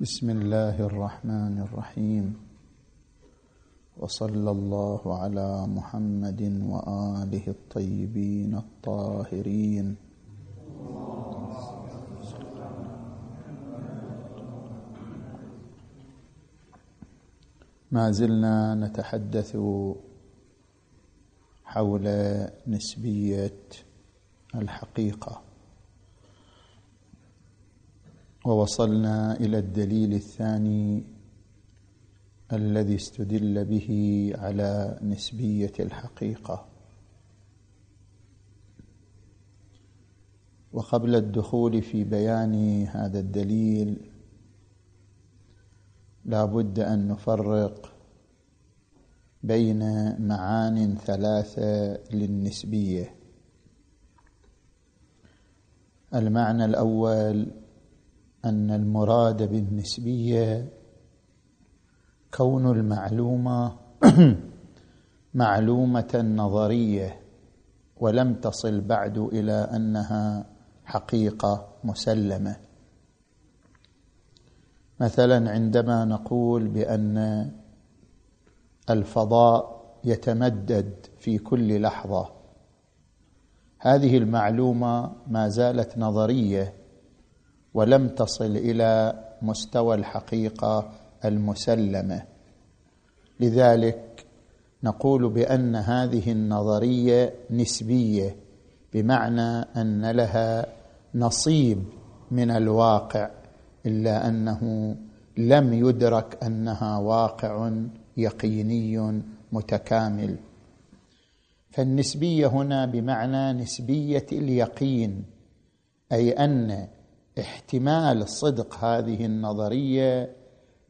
بسم الله الرحمن الرحيم. وصلى الله على محمد وآله الطيبين الطاهرين. ما زلنا نتحدث حول نسبية الحقيقة. ووصلنا إلى الدليل الثاني الذي استدل به على نسبية الحقيقة. وقبل الدخول في بيان هذا الدليل لا بد أن نفرق بين معان ثلاثة للنسبية. المعنى الأول أن المراد بالنسبية كون المعلومة معلومة نظرية ولم تصل بعد إلى أنها حقيقة مسلمة. مثلا عندما نقول بأن الفضاء يتمدد في كل لحظة هذه المعلومة ما زالت نظرية. ولم تصل إلى مستوى الحقيقة المسلمة. لذلك نقول بأن هذه النظرية نسبية بمعنى أن لها نصيب من الواقع إلا أنه لم يدرك أنها واقع يقيني متكامل. فالنسبية هنا بمعنى نسبية اليقين أي أن احتمال صدق هذه النظرية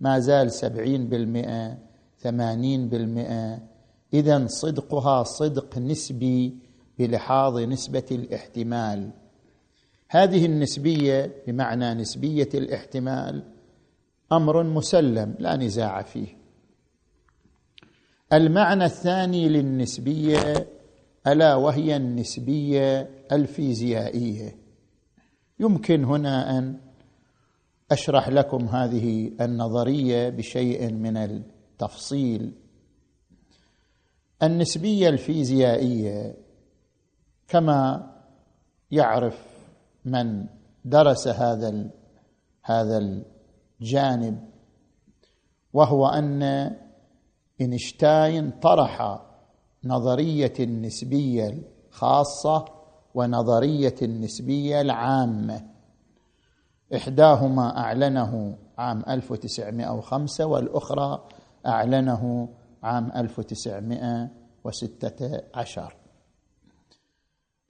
ما زال سبعين بالمئة ثمانين بالمئة. اذا صدقها صدق نسبي بلحاظ نسبة الاحتمال. هذه النسبية بمعنى نسبية الاحتمال أمر مسلم لا نزاع فيه. المعنى الثاني للنسبية ألا وهي النسبية الفيزيائية. يمكن هنا أن أشرح لكم هذه النظرية بشيء من التفصيل. النسبية الفيزيائية كما يعرف من درس هذا هذا الجانب وهو أن إينشتاين طرح نظرية النسبية الخاصة ونظرية النسبية العامة. إحداهما أعلنه عام 1905 والأخرى أعلنه عام 1916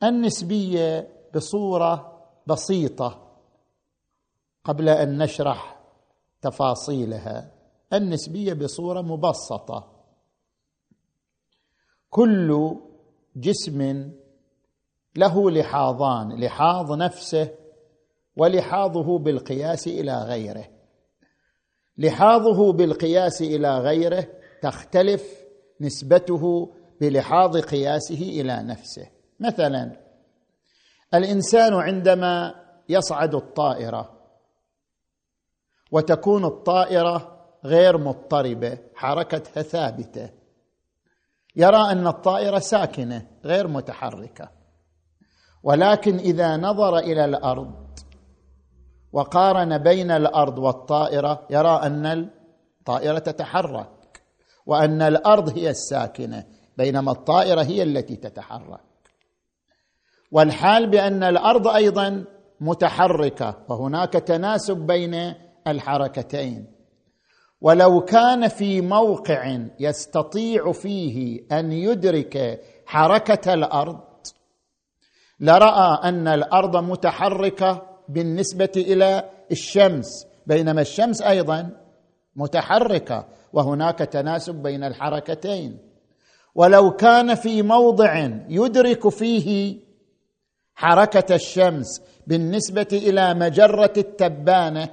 النسبية بصورة بسيطة قبل أن نشرح تفاصيلها. النسبية بصورة مبسطة. كل جسم له لحاظان لحاظ نفسه ولحاظه بالقياس إلى غيره. لحاظه بالقياس إلى غيره تختلف نسبته بلحاظ قياسه إلى نفسه. مثلا الإنسان عندما يصعد الطائرة وتكون الطائرة غير مضطربة حركتها ثابتة يرى أن الطائرة ساكنة غير متحركة. ولكن إذا نظر إلى الأرض وقارن بين الأرض والطائرة يرى أن الطائرة تتحرك وأن الأرض هي الساكنة بينما الطائرة هي التي تتحرك. والحال بأن الأرض أيضا متحركة وهناك تناسب بين الحركتين. ولو كان في موقع يستطيع فيه أن يدرك حركة الأرض لرأى أن الأرض متحركة بالنسبة إلى الشمس بينما الشمس أيضا متحركة وهناك تناسب بين الحركتين. ولو كان في موضع يدرك فيه حركة الشمس بالنسبة إلى مجرة التبانة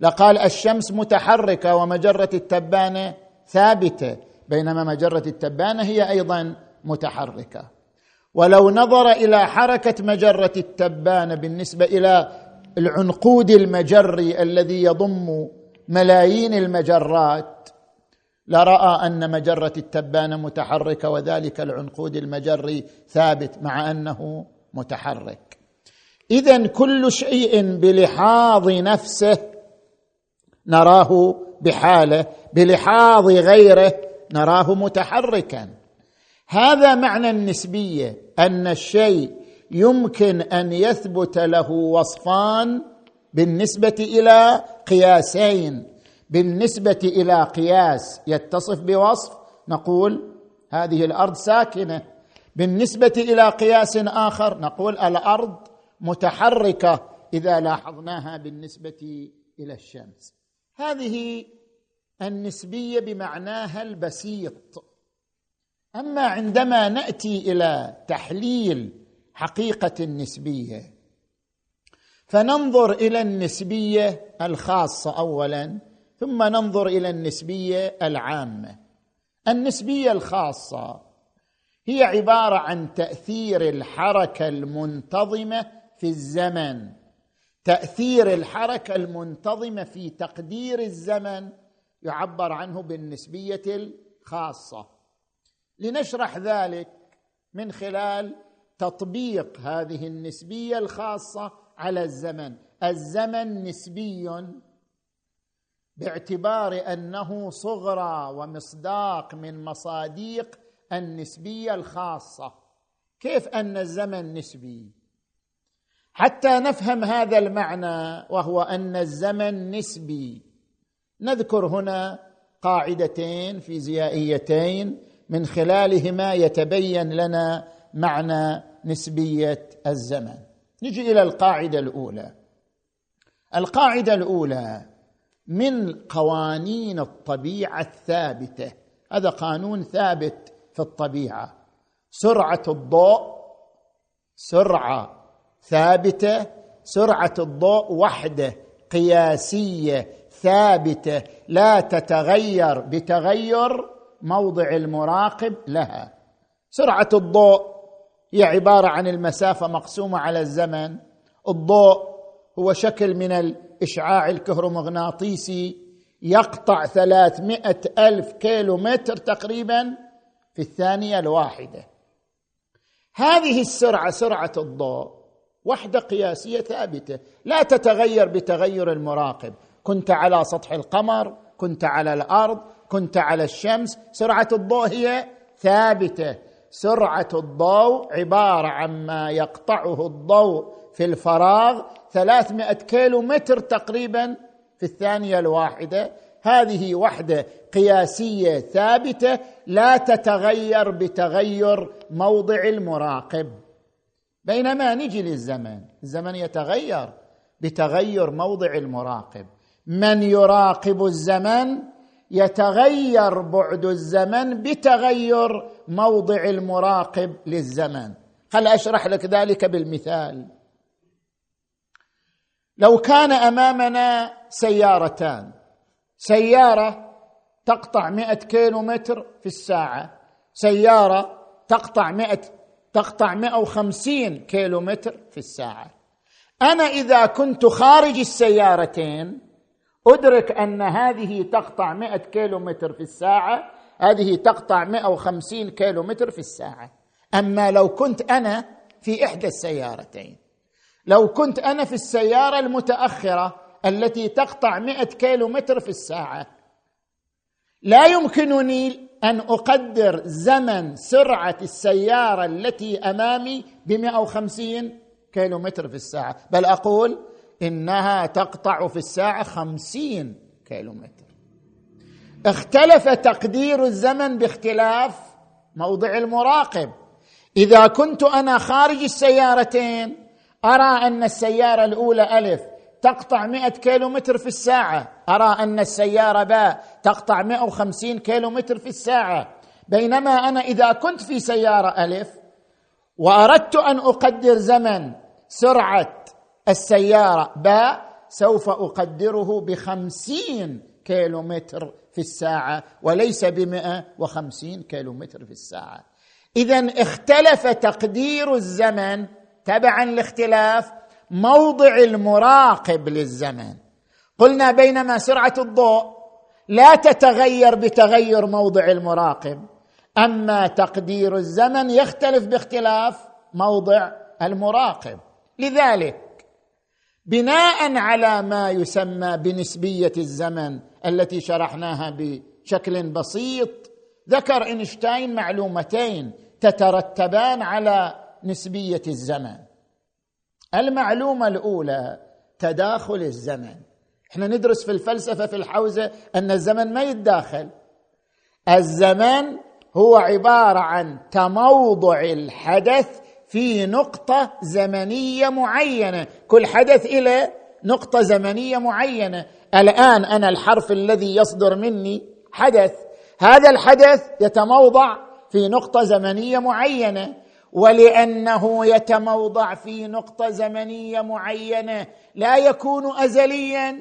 لقال الشمس متحركة ومجرة التبانة ثابتة بينما مجرة التبانة هي أيضا متحركة. ولو نظر إلى حركة مجرة التبانه بالنسبة إلى العنقود المجري الذي يضم ملايين المجرات لرأى أن مجرة التبانه متحركة وذلك العنقود المجري ثابت مع أنه متحرك. اذا كل شيء بلحاظ نفسه نراه بحاله بلحاظ غيره نراه متحركا. هذا معنى النسبية. أن الشيء يمكن أن يثبت له وصفان بالنسبة إلى قياسين. بالنسبة إلى قياس يتصف بوصف نقول هذه الأرض ساكنة. بالنسبة إلى قياس آخر نقول الأرض متحركة إذا لاحظناها بالنسبة إلى الشمس. هذه النسبية بمعناها البسيط. أما عندما نأتي إلى تحليل حقيقة النسبية فننظر إلى النسبية الخاصة اولا ثم ننظر إلى النسبية العامة. النسبية الخاصة هي عبارة عن تأثير الحركة المنتظمة في الزمن. تأثير الحركة المنتظمة في تقدير الزمن يعبر عنه بالنسبية الخاصة. لنشرح ذلك من خلال تطبيق هذه النسبية الخاصة على الزمن. الزمن نسبي باعتبار أنه صغرى ومصداق من مصاديق النسبية الخاصة. كيف أن الزمن نسبي؟ حتى نفهم هذا المعنى وهو أن الزمن نسبي. نذكر هنا قاعدتين فيزيائيتين من خلالهما يتبين لنا معنى نسبية الزمن. نجي إلى القاعدة الأولى. القاعدة الأولى من قوانين الطبيعة الثابتة. هذا قانون ثابت في الطبيعة. سرعة الضوء سرعة ثابتة. سرعة الضوء وحدة قياسية ثابتة. لا تتغير بتغير موضع المراقب لها. سرعة الضوء هي عبارة عن المسافة مقسومة على الزمن. الضوء هو شكل من الإشعاع الكهرومغناطيسي يقطع ثلاثمائة ألف كيلو متر تقريبا في الثانية الواحدة. هذه السرعة سرعة الضوء وحدة قياسية ثابتة. لا تتغير بتغير المراقب. كنت على سطح القمر كنت على الأرض كنت على الشمس سرعة الضوء هي ثابتة. سرعة الضوء عبارة عن ما يقطعه الضوء في الفراغ ثلاثمائة كيلو متر تقريبا في الثانية الواحدة. هذه وحدة قياسية ثابتة لا تتغير بتغير موضع المراقب. بينما نجي للزمن الزمن يتغير بتغير موضع المراقب. من يراقب الزمن؟ يتغير بعد الزمن بتغير موضع المراقب للزمن. هل أشرح لك ذلك بالمثال؟ لو كان أمامنا سيارتان سيارة تقطع مئة كيلو متر في الساعة سيارة تقطع مئة تقطع 150 كيلو متر في الساعة. أنا إذا كنت خارج السيارتين أدرك أن هذه تقطع 100 كيلو متر في الساعة هذه تقطع 150 كيلو متر في الساعة. أما لو كنت أنا في إحدى السيارتين لو كنت أنا في السيارة المتأخرة التي تقطع 100 كيلو متر في الساعة لا يمكنني أن أقدر زمن سرعة السيارة التي أمامي ب 150 كيلو متر في الساعة. بل أقول إنها تقطع في الساعة خمسين كيلومتر. اختلف تقدير الزمن باختلاف موضع المراقب. إذا كنت أنا خارج السيارتين أرى أن السيارة الأولى ألف تقطع 100 كيلو متر في الساعة. أرى أن السيارة باء تقطع 150 كيلو متر في الساعة. بينما أنا إذا كنت في سيارة ألف وأردت أن أقدر زمن سرعة السيارة باء سوف أقدره بخمسين كيلو متر في الساعة وليس بمئة وخمسين كيلو متر في الساعة. إذا اختلف تقدير الزمن تبعا لاختلاف موضع المراقب للزمن. قلنا بينما سرعة الضوء لا تتغير بتغير موضع المراقب أما تقدير الزمن يختلف باختلاف موضع المراقب. لذلك بناء على ما يسمى بنسبية الزمن التي شرحناها بشكل بسيط ذكر إينشتاين معلومتين تترتبان على نسبية الزمن. المعلومة الأولى تداخل الزمن. إحنا ندرس في الفلسفة في الحوزة أن الزمن ما يتداخل. الزمن هو عبارة عن تموضع الحدث في نقطة زمنية معينة. كل حدث إلى نقطة زمنية معينة. الآن أنا الحرف الذي يصدر مني حدث. هذا الحدث يتموضع في نقطة زمنية معينة. ولأنه يتموضع في نقطة زمنية معينة. لا يكون ازليا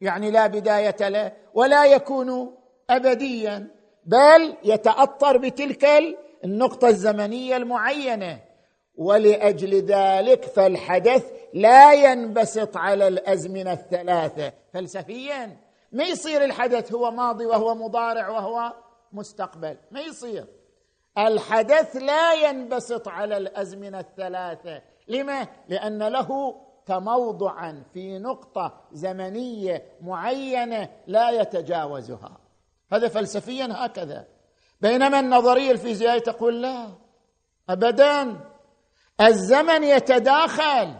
يعني لا بداية له ولا يكون ابديا بل يتأطر بتلك النقطة الزمنية المعينة. ولأجل ذلك فالحدث لا ينبسط على الأزمنة الثلاثة. فلسفيا ما يصير الحدث هو ماضي وهو مضارع وهو مستقبل. ما يصير. الحدث لا ينبسط على الأزمنة الثلاثة. لما؟ لأن له تموضعا في نقطة زمنية معينة لا يتجاوزها. هذا فلسفيا هكذا. بينما النظرية الفيزيائية تقول لا. ابدا. الزمن يتداخل.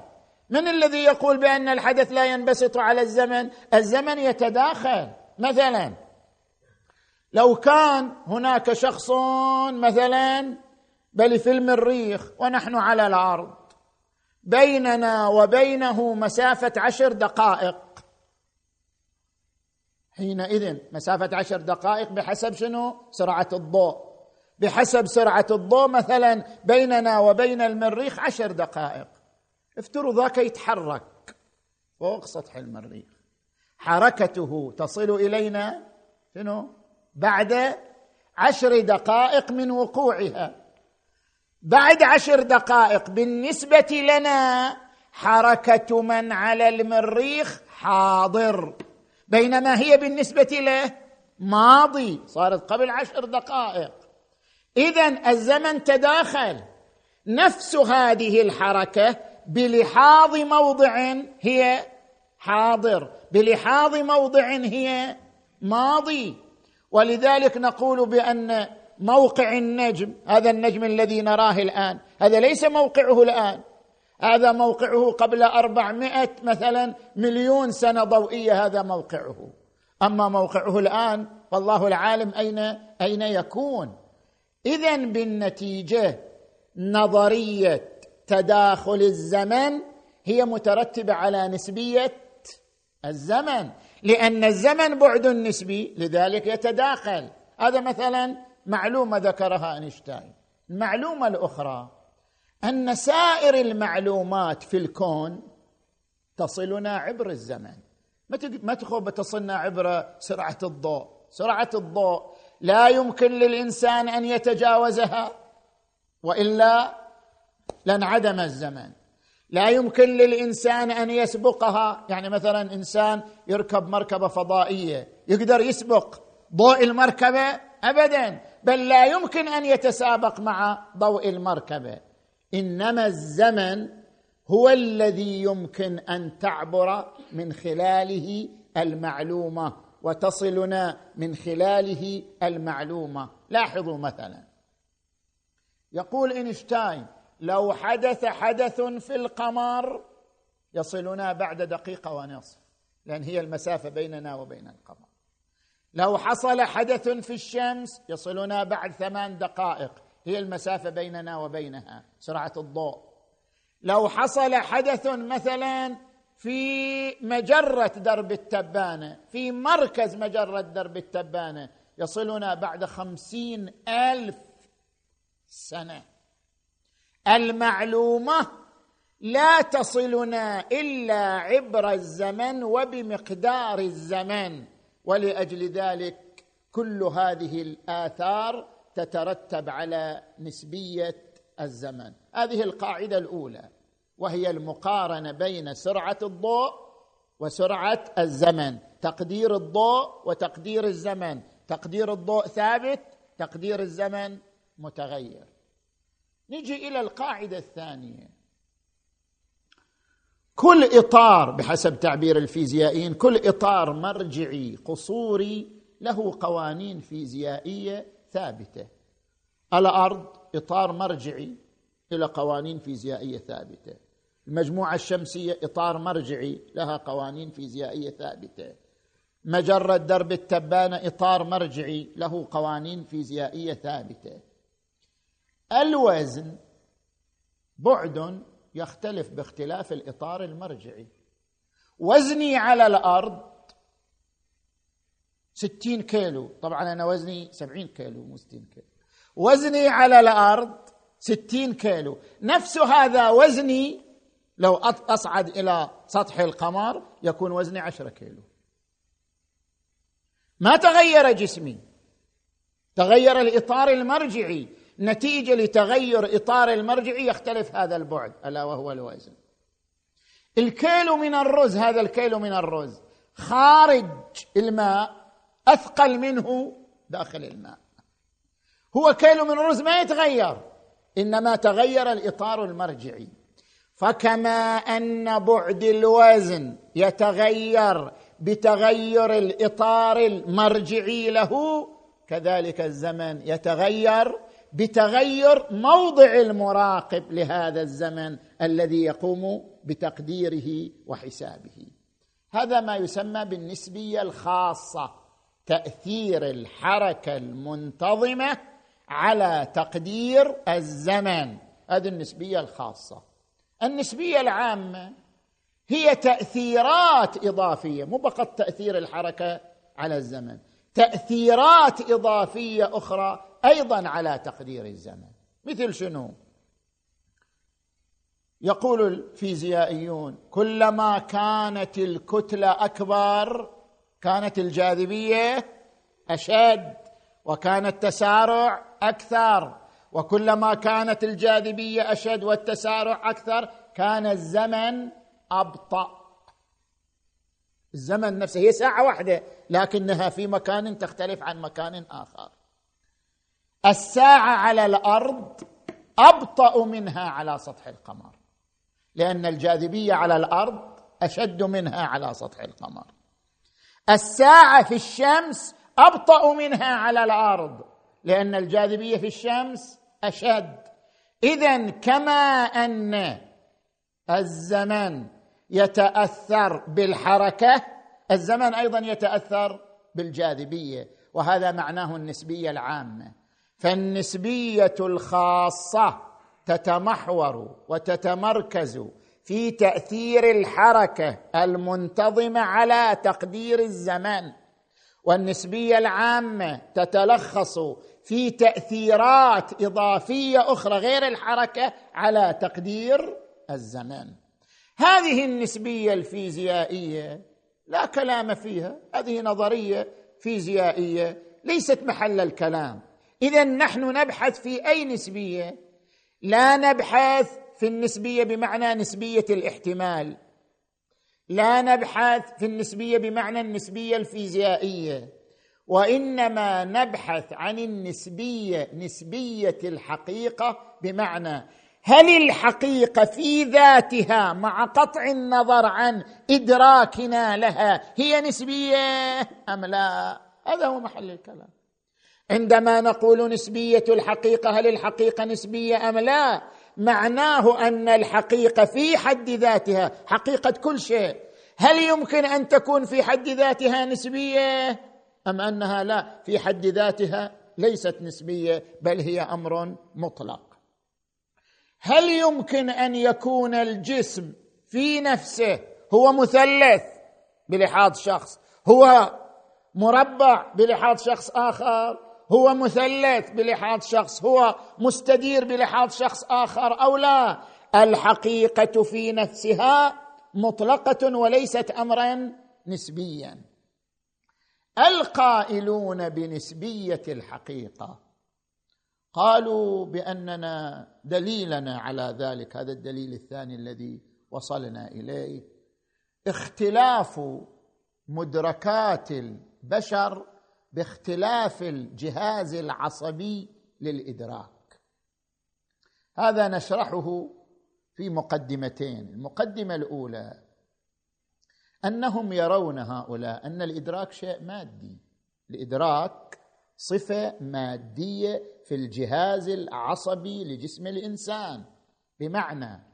من الذي يقول بأن الحدث لا ينبسط على الزمن؟ الزمن يتداخل. مثلا لو كان هناك شخص مثلا بل في المريخ ونحن على الأرض بيننا وبينه مسافة عشر دقائق. حينئذ مسافة عشر دقائق بحسب شنو؟ سرعة الضوء. بحسب سرعة الضوء مثلا بيننا وبين المريخ عشر دقائق. افترض ذاك يتحرك فوق سطح المريخ. حركته تصل إلينا شنو؟ بعد عشر دقائق من وقوعها. بعد عشر دقائق بالنسبة لنا حركة من على المريخ حاضر. بينما هي بالنسبة له ماضي صارت قبل عشر دقائق. اذا الزمن تداخل. نفس هذه الحركة بلحاظ موضع هي حاضر بلحاظ موضع هي ماضي. ولذلك نقول بأن موقع النجم هذا النجم الذي نراه الآن هذا ليس موقعه الآن. هذا موقعه قبل أربعمائة مثلا مليون سنة ضوئية هذا موقعه. أما موقعه الآن فالله العالم أين أين يكون؟ إذا بالنتيجة نظرية تداخل الزمن هي مترتبة على نسبية الزمن لأن الزمن بعد نسبي لذلك يتداخل. هذا مثلا معلومة ذكرها أينشتاين. المعلومة الأخرى أن سائر المعلومات في الكون تصلنا عبر الزمن. ما تخوب تصلنا عبر سرعة الضوء. سرعة الضوء لا يمكن للإنسان أن يتجاوزها وإلا لانعدم الزمن. لا يمكن للإنسان أن يسبقها. يعني مثلا إنسان يركب مركبة فضائية يقدر يسبق ضوء المركبة ابدا بل لا يمكن أن يتسابق مع ضوء المركبة. إنما الزمن هو الذي يمكن أن تعبر من خلاله المعلومة. وتصلنا من خلاله المعلومة. لاحظوا مثلا. يقول إينشتاين لو حدث حدث في القمر يصلنا بعد دقيقة ونصف لأن هي المسافة بيننا وبين القمر. لو حصل حدث في الشمس يصلنا بعد ثمان دقائق هي المسافة بيننا وبينها سرعة الضوء. لو حصل حدث مثلا في مجرة درب التبانة في مركز مجرة درب التبانة يصلنا بعد خمسين ألف سنة. المعلومة لا تصلنا إلا عبر الزمن وبمقدار الزمن ولأجل ذلك كل هذه الآثار تترتب على نسبية الزمن. هذه القاعدة الأولى. وهي المقارنة بين سرعة الضوء وسرعة الزمن. تقدير الضوء وتقدير الزمن. تقدير الضوء ثابت تقدير الزمن متغير. نجي إلى القاعدة الثانية. كل إطار بحسب تعبير الفيزيائيين كل إطار مرجعي قصوري له قوانين فيزيائية ثابتة. الأرض إطار مرجعي إلى قوانين فيزيائية ثابتة. المجموعة الشمسية إطار مرجعي لها قوانين فيزيائية ثابتة. مجره درب التبانة إطار مرجعي له قوانين فيزيائية ثابتة. الوزن بعد يختلف باختلاف الإطار المرجعي. وزني على الأرض ستين كيلو. طبعا أنا وزني سبعين كيلو مو ستين كيلو. وزني على الأرض ستين كيلو. نفس هذا وزني لو أصعد إلى سطح القمر يكون وزني عشرة كيلو. ما تغير جسمي. تغير الإطار المرجعي. نتيجة لتغير إطار المرجعي يختلف هذا البعد ألا وهو الوزن. الكيلو من الرز هذا الكيلو من الرز خارج الماء أثقل منه داخل الماء. هو كيلو من الرز ما يتغير إنما تغير الإطار المرجعي. فكما أن بعد الوزن يتغير بتغير الإطار المرجعي له كذلك الزمن يتغير بتغير موضع المراقب لهذا الزمن الذي يقوم بتقديره وحسابه. هذا ما يسمى بالنسبية الخاصة تأثير الحركة المنتظمة على تقدير الزمن. هذه النسبية الخاصة. النسبية العامة هي تأثيرات إضافية مو فقط تأثير الحركة على الزمن تأثيرات إضافية أخرى أيضا على تقدير الزمن. مثل شنو؟ يقول الفيزيائيون كلما كانت الكتلة أكبر كانت الجاذبية أشد وكان التسارع أكثر. وكلما كانت الجاذبية أشد والتسارع أكثر كان الزمن أبطأ. الزمن نفسه هي ساعة واحدة لكنها في مكان تختلف عن مكان آخر. الساعة على الأرض أبطأ منها على سطح القمر لأن الجاذبية على الأرض أشد منها على سطح القمر. الساعة في الشمس أبطأ منها على الأرض لأن الجاذبية في الشمس أشد. اذا كما أن الزمن يتأثر بالحركة الزمن أيضا يتأثر بالجاذبية وهذا معناه النسبية العامة. فالنسبية الخاصة تتمحور وتتمركز في تأثير الحركة المنتظمة على تقدير الزمان. والنسبية العامة تتلخص في تأثيرات إضافية أخرى غير الحركة على تقدير الزمان هذه النسبية الفيزيائية لا كلام فيها هذه نظرية فيزيائية ليست محل الكلام. إذا نحن نبحث في أي نسبية؟ لا نبحث في النسبية بمعنى نسبية الاحتمال. لا نبحث في النسبية بمعنى النسبية الفيزيائية. وإنما نبحث عن النسبية نسبية الحقيقة بمعنى هل الحقيقة في ذاتها مع قطع النظر عن إدراكنا لها هي نسبية أم لا؟ هذا هو محل الكلام. عندما نقول نسبية الحقيقة هل الحقيقة نسبية أم لا؟ معناه أن الحقيقة في حد ذاتها حقيقة كل شيء. هل يمكن أن تكون في حد ذاتها نسبية؟ أم أنها لا؟ في حد ذاتها ليست نسبية بل هي أمر مطلق. هل يمكن أن يكون الجسم في نفسه هو مثلث بلحاظ شخص هو مربع بلحاظ شخص آخر هو مثلث بلحاظ شخص هو مستدير بلحاظ شخص آخر أو لا؟ الحقيقة في نفسها مطلقة وليست امرا نسبيا. القائلون بنسبية الحقيقة. قالوا بأننا دليلنا على ذلك هذا الدليل الثاني الذي وصلنا إليه. اختلاف مدركات البشر باختلاف الجهاز العصبي للإدراك. هذا نشرحه في مقدمتين. المقدمة الأولى أنهم يرون هؤلاء أن الإدراك شيء مادي. الإدراك صفة مادية في الجهاز العصبي لجسم الإنسان. بمعنى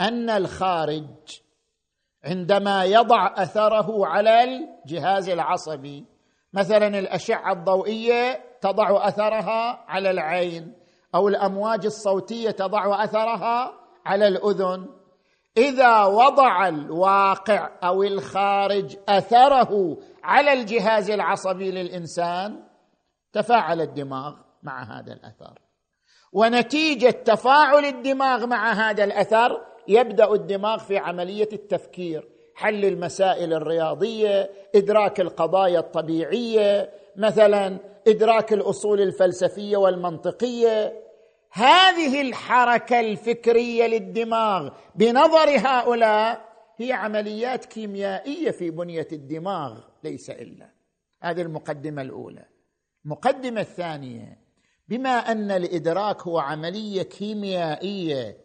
أن الخارج عندما يضع أثره على الجهاز العصبي مثلا الأشعة الضوئية تضع أثرها على العين أو الأمواج الصوتية تضع أثرها على الأذن إذا وضع الواقع أو الخارج أثره على الجهاز العصبي للإنسان تفاعل الدماغ مع هذا الأثر. ونتيجة تفاعل الدماغ مع هذا الأثر يبدأ الدماغ في عملية التفكير حل المسائل الرياضية إدراك القضايا الطبيعية مثلا إدراك الأصول الفلسفية والمنطقية. هذه الحركة الفكرية للدماغ بنظر هؤلاء هي عمليات كيميائية في بنية الدماغ ليس إلا. هذه المقدمة الأولى. المقدمة الثانية بما أن الإدراك هو عملية كيميائية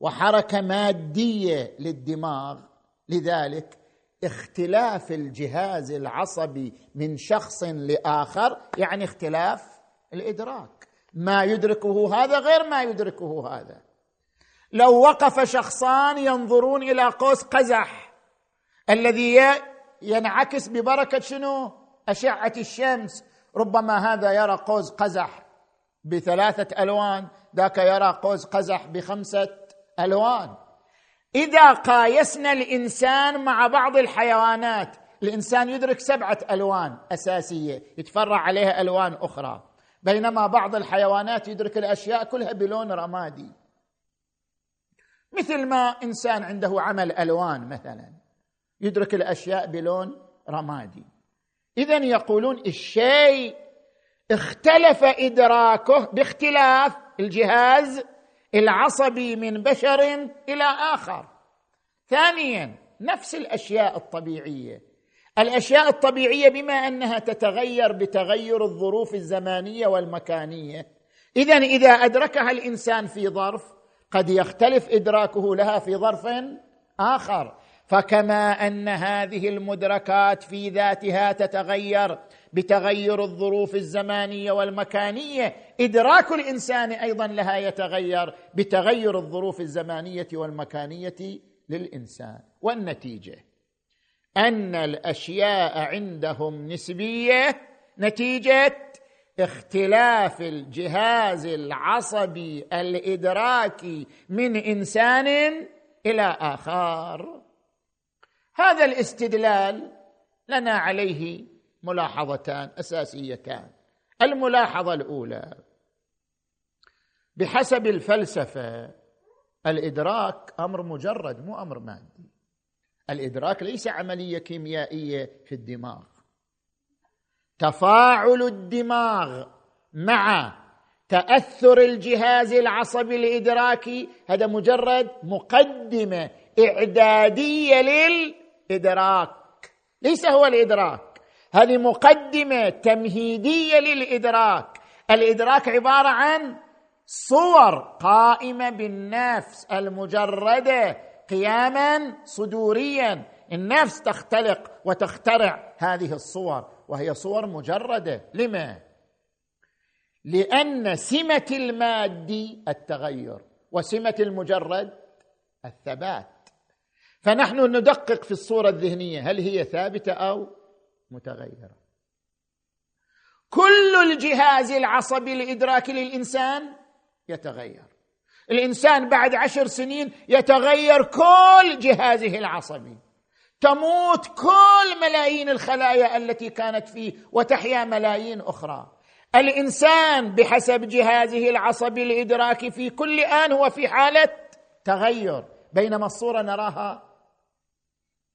وحركة مادية للدماغ لذلك اختلاف الجهاز العصبي من شخص لآخر يعني اختلاف الإدراك. ما يدركه هذا غير ما يدركه هذا. لو وقف شخصان ينظرون إلى قوس قزح الذي ينعكس ببركة شنو؟ أشعة الشمس. ربما هذا يرى قوس قزح بثلاثة ألوان ذاك يرى قوس قزح بخمسة ألوان. إذا قايسنا الإنسان مع بعض الحيوانات الإنسان يدرك سبعة ألوان أساسية يتفرع عليها ألوان أخرى. بينما بعض الحيوانات يدرك الأشياء كلها بلون رمادي. مثل ما إنسان عنده عمل ألوان مثلا يدرك الأشياء بلون رمادي. اذا يقولون الشيء اختلف إدراكه باختلاف الجهاز العصبي من بشر إلى آخر. ثانيا نفس الأشياء الطبيعية. الأشياء الطبيعية بما أنها تتغير بتغير الظروف الزمانية والمكانية. اذا إذا أدركها الإنسان في ظرف قد يختلف إدراكه لها في ظرف آخر. فكما أن هذه المدركات في ذاتها تتغير بتغير الظروف الزمانية والمكانية إدراك الإنسان أيضا لها يتغير بتغير الظروف الزمانية والمكانية للإنسان. والنتيجة؟ أن الأشياء عندهم نسبية نتيجة اختلاف الجهاز العصبي الادراكي من إنسان إلى آخر. هذا الاستدلال لنا عليه ملاحظتان أساسيتان. الملاحظة الأولى بحسب الفلسفة الإدراك أمر مجرد مو أمر مادي. الإدراك ليس عملية كيميائية في الدماغ. تفاعل الدماغ مع تأثر الجهاز العصبي الإدراكي هذا مجرد مقدمة إعدادية للإدراك. ليس هو الإدراك هذه مقدمة تمهيدية للإدراك. الإدراك عبارة عن صور قائمة بالنفس المجردة قياما صدوريا. النفس تختلق وتخترع هذه الصور وهي صور مجردة. لما؟ لأن سمة المادي التغير وسمة المجرد الثبات. فنحن ندقق في الصورة الذهنية هل هي ثابتة أو متغيرة؟ كل الجهاز العصبي الادراكي للإنسان يتغير. الإنسان بعد عشر سنين يتغير كل جهازه العصبي. تموت كل ملايين الخلايا التي كانت فيه وتحيا ملايين أخرى. الإنسان بحسب جهازه العصبي الادراكي في كل آن هو في حالة تغير. بينما الصورة نراها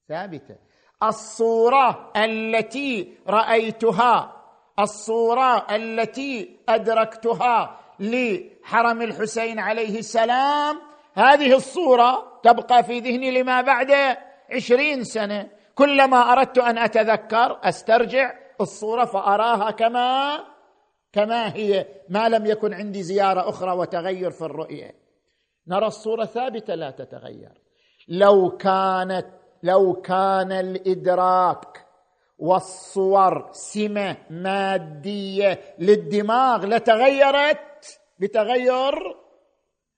ثابتة. الصورة التي رأيتها الصورة التي أدركتها لحرم الحسين عليه السلام. هذه الصورة تبقى في ذهني لما بعد عشرين سنة. كلما أردت أن أتذكر أسترجع الصورة فأراها كما كما هي. ما لم يكن عندي زيارة أخرى وتغير في الرؤية. نرى الصورة ثابتة لا تتغير. لو كانت لو كان الإدراك والصور سمة مادية للدماغ لتغيرت بتغير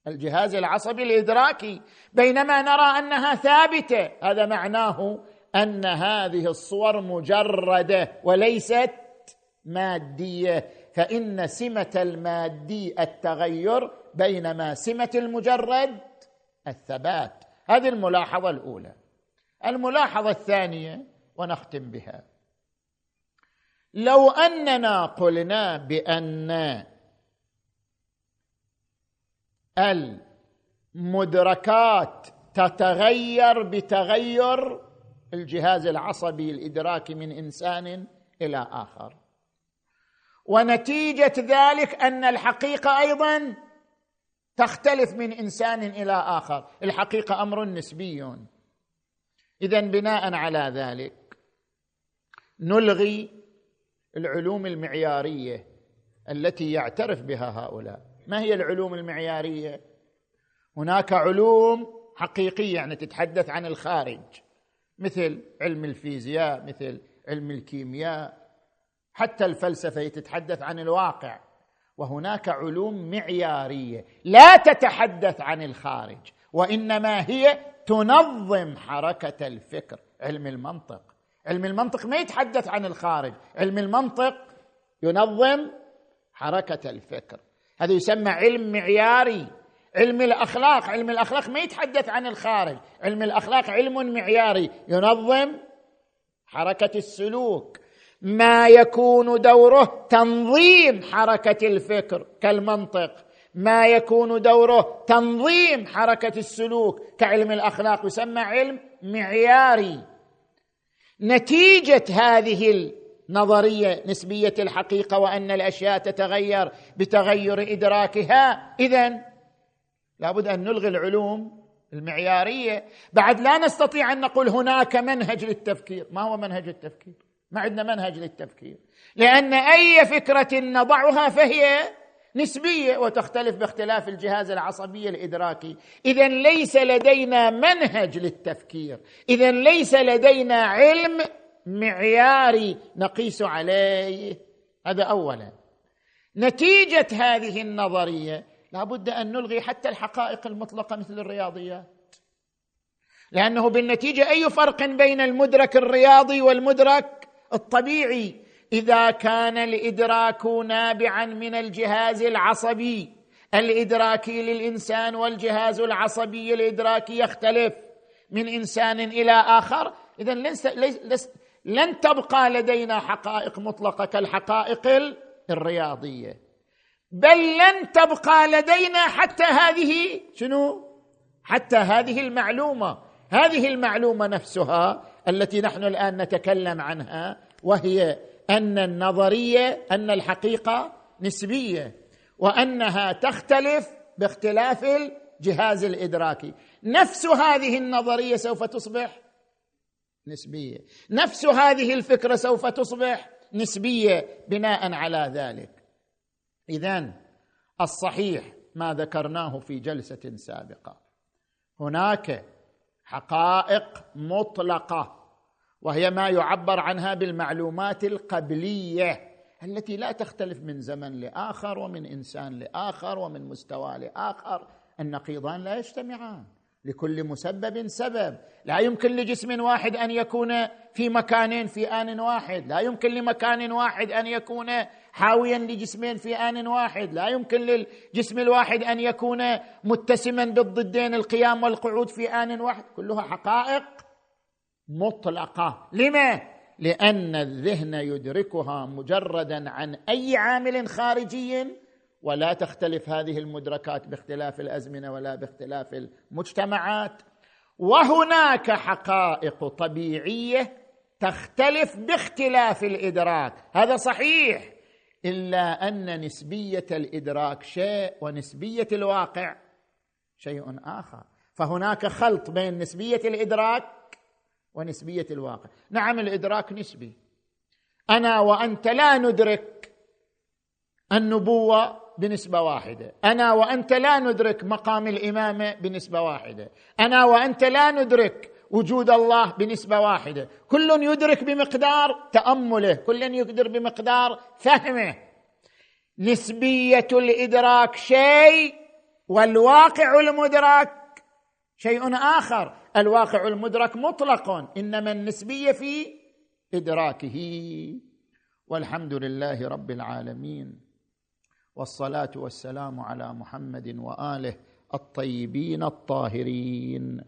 الجهاز العصبي الإدراكي. بينما نرى أنها ثابتة هذا معناه أن هذه الصور مجردة وليست مادية. فإن سمة المادي التغير بينما سمة المجرد الثبات. هذه الملاحظة الأولى. الملاحظة الثانية ونختم بها. لو أننا قلنا بأن المدركات تتغير بتغير الجهاز العصبي الإدراكي من إنسان إلى آخر. ونتيجة ذلك أن الحقيقة أيضا تختلف من إنسان إلى آخر. الحقيقة أمر نسبي. اذا بناء على ذلك نلغي العلوم المعيارية التي يعترف بها هؤلاء. ما هي العلوم المعيارية؟ هناك علوم حقيقية يعني تتحدث عن الخارج مثل علم الفيزياء مثل علم الكيمياء حتى الفلسفة تتحدث عن الواقع. وهناك علوم معيارية لا تتحدث عن الخارج وإنما هي تنظم حركة الفكر علم المنطق. علم المنطق ما يتحدث عن الخارج. علم المنطق ينظم حركة الفكر. هذا يسمى علم معياري. علم الأخلاق. علم الأخلاق ما يتحدث عن الخارج. علم الأخلاق علم معياري. ينظم حركة السلوك. ما يكون دوره تنظيم حركة الفكر كالمنطق. ما يكون دوره تنظيم حركة السلوك. كعلم الأخلاق يسمى علم معياري. نتيجة هذه النظرية نسبية الحقيقة وأن الأشياء تتغير بتغير إدراكها. اذا لابد أن نلغي العلوم المعيارية. بعد لا نستطيع أن نقول هناك منهج للتفكير. ما هو منهج التفكير؟ ما عندنا منهج للتفكير. لأن أي فكرة نضعها فهي نسبية وتختلف باختلاف الجهاز العصبي الإدراكي. اذا ليس لدينا منهج للتفكير. اذا ليس لدينا علم معياري نقيس عليه. هذا اولا. نتيجة هذه النظرية لابد أن نلغي حتى الحقائق المطلقة مثل الرياضيات. لأنه بالنتيجة أي فرق بين المدرك الرياضي والمدرك الطبيعي؟ إذا كان الإدراك نابعا من الجهاز العصبي. الادراكي للإنسان والجهاز العصبي الادراكي يختلف من إنسان إلى آخر. اذا لن تبقى لدينا حقائق مطلقة كالحقائق الرياضية. بل لن تبقى لدينا حتى هذه شنو؟ حتى هذه المعلومة. هذه المعلومة نفسها التي نحن الآن نتكلم عنها وهي أن النظرية أن الحقيقة نسبية وأنها تختلف باختلاف الجهاز الإدراكي. نفس هذه النظرية سوف تصبح نسبية. نفس هذه الفكرة سوف تصبح نسبية بناء على ذلك. اذا الصحيح ما ذكرناه في جلسة سابقة. هناك حقائق مطلقة وهي ما يعبر عنها بالمعلومات القبلية التي لا تختلف من زمن لآخر ومن إنسان لآخر ومن مستوى لآخر. النقيضان لا يجتمعان. لكل مسبب سبب. لا يمكن لجسم واحد أن يكون في مكانين في آن واحد. لا يمكن لمكان واحد أن يكون حاويا لجسمين في آن واحد. لا يمكن للجسم الواحد أن يكون متسما بالضدين القيام والقعود في آن واحد. كلها حقائق. مطلقة. لما؟ لأن الذهن يدركها مجردا عن أي عامل خارجي ولا تختلف هذه المدركات باختلاف الأزمنة ولا باختلاف المجتمعات. وهناك حقائق طبيعية تختلف باختلاف الإدراك. هذا صحيح. إلا أن نسبية الإدراك شيء ونسبية الواقع شيء آخر. فهناك خلط بين نسبية الإدراك ونسبية الواقع. نعم الإدراك نسبي. أنا وأنت لا ندرك النبوة بنسبة واحدة. أنا وأنت لا ندرك مقام الامامه بنسبة واحدة. أنا وأنت لا ندرك وجود الله بنسبة واحدة. كل يدرك بمقدار تأمله. كل يقدر بمقدار فهمه. نسبية الإدراك شيء والواقع المدرك شيء آخر. الواقع المدرك مطلق إنما النسبية في إدراكه. والحمد لله رب العالمين والصلاة والسلام على محمد وآله الطيبين الطاهرين.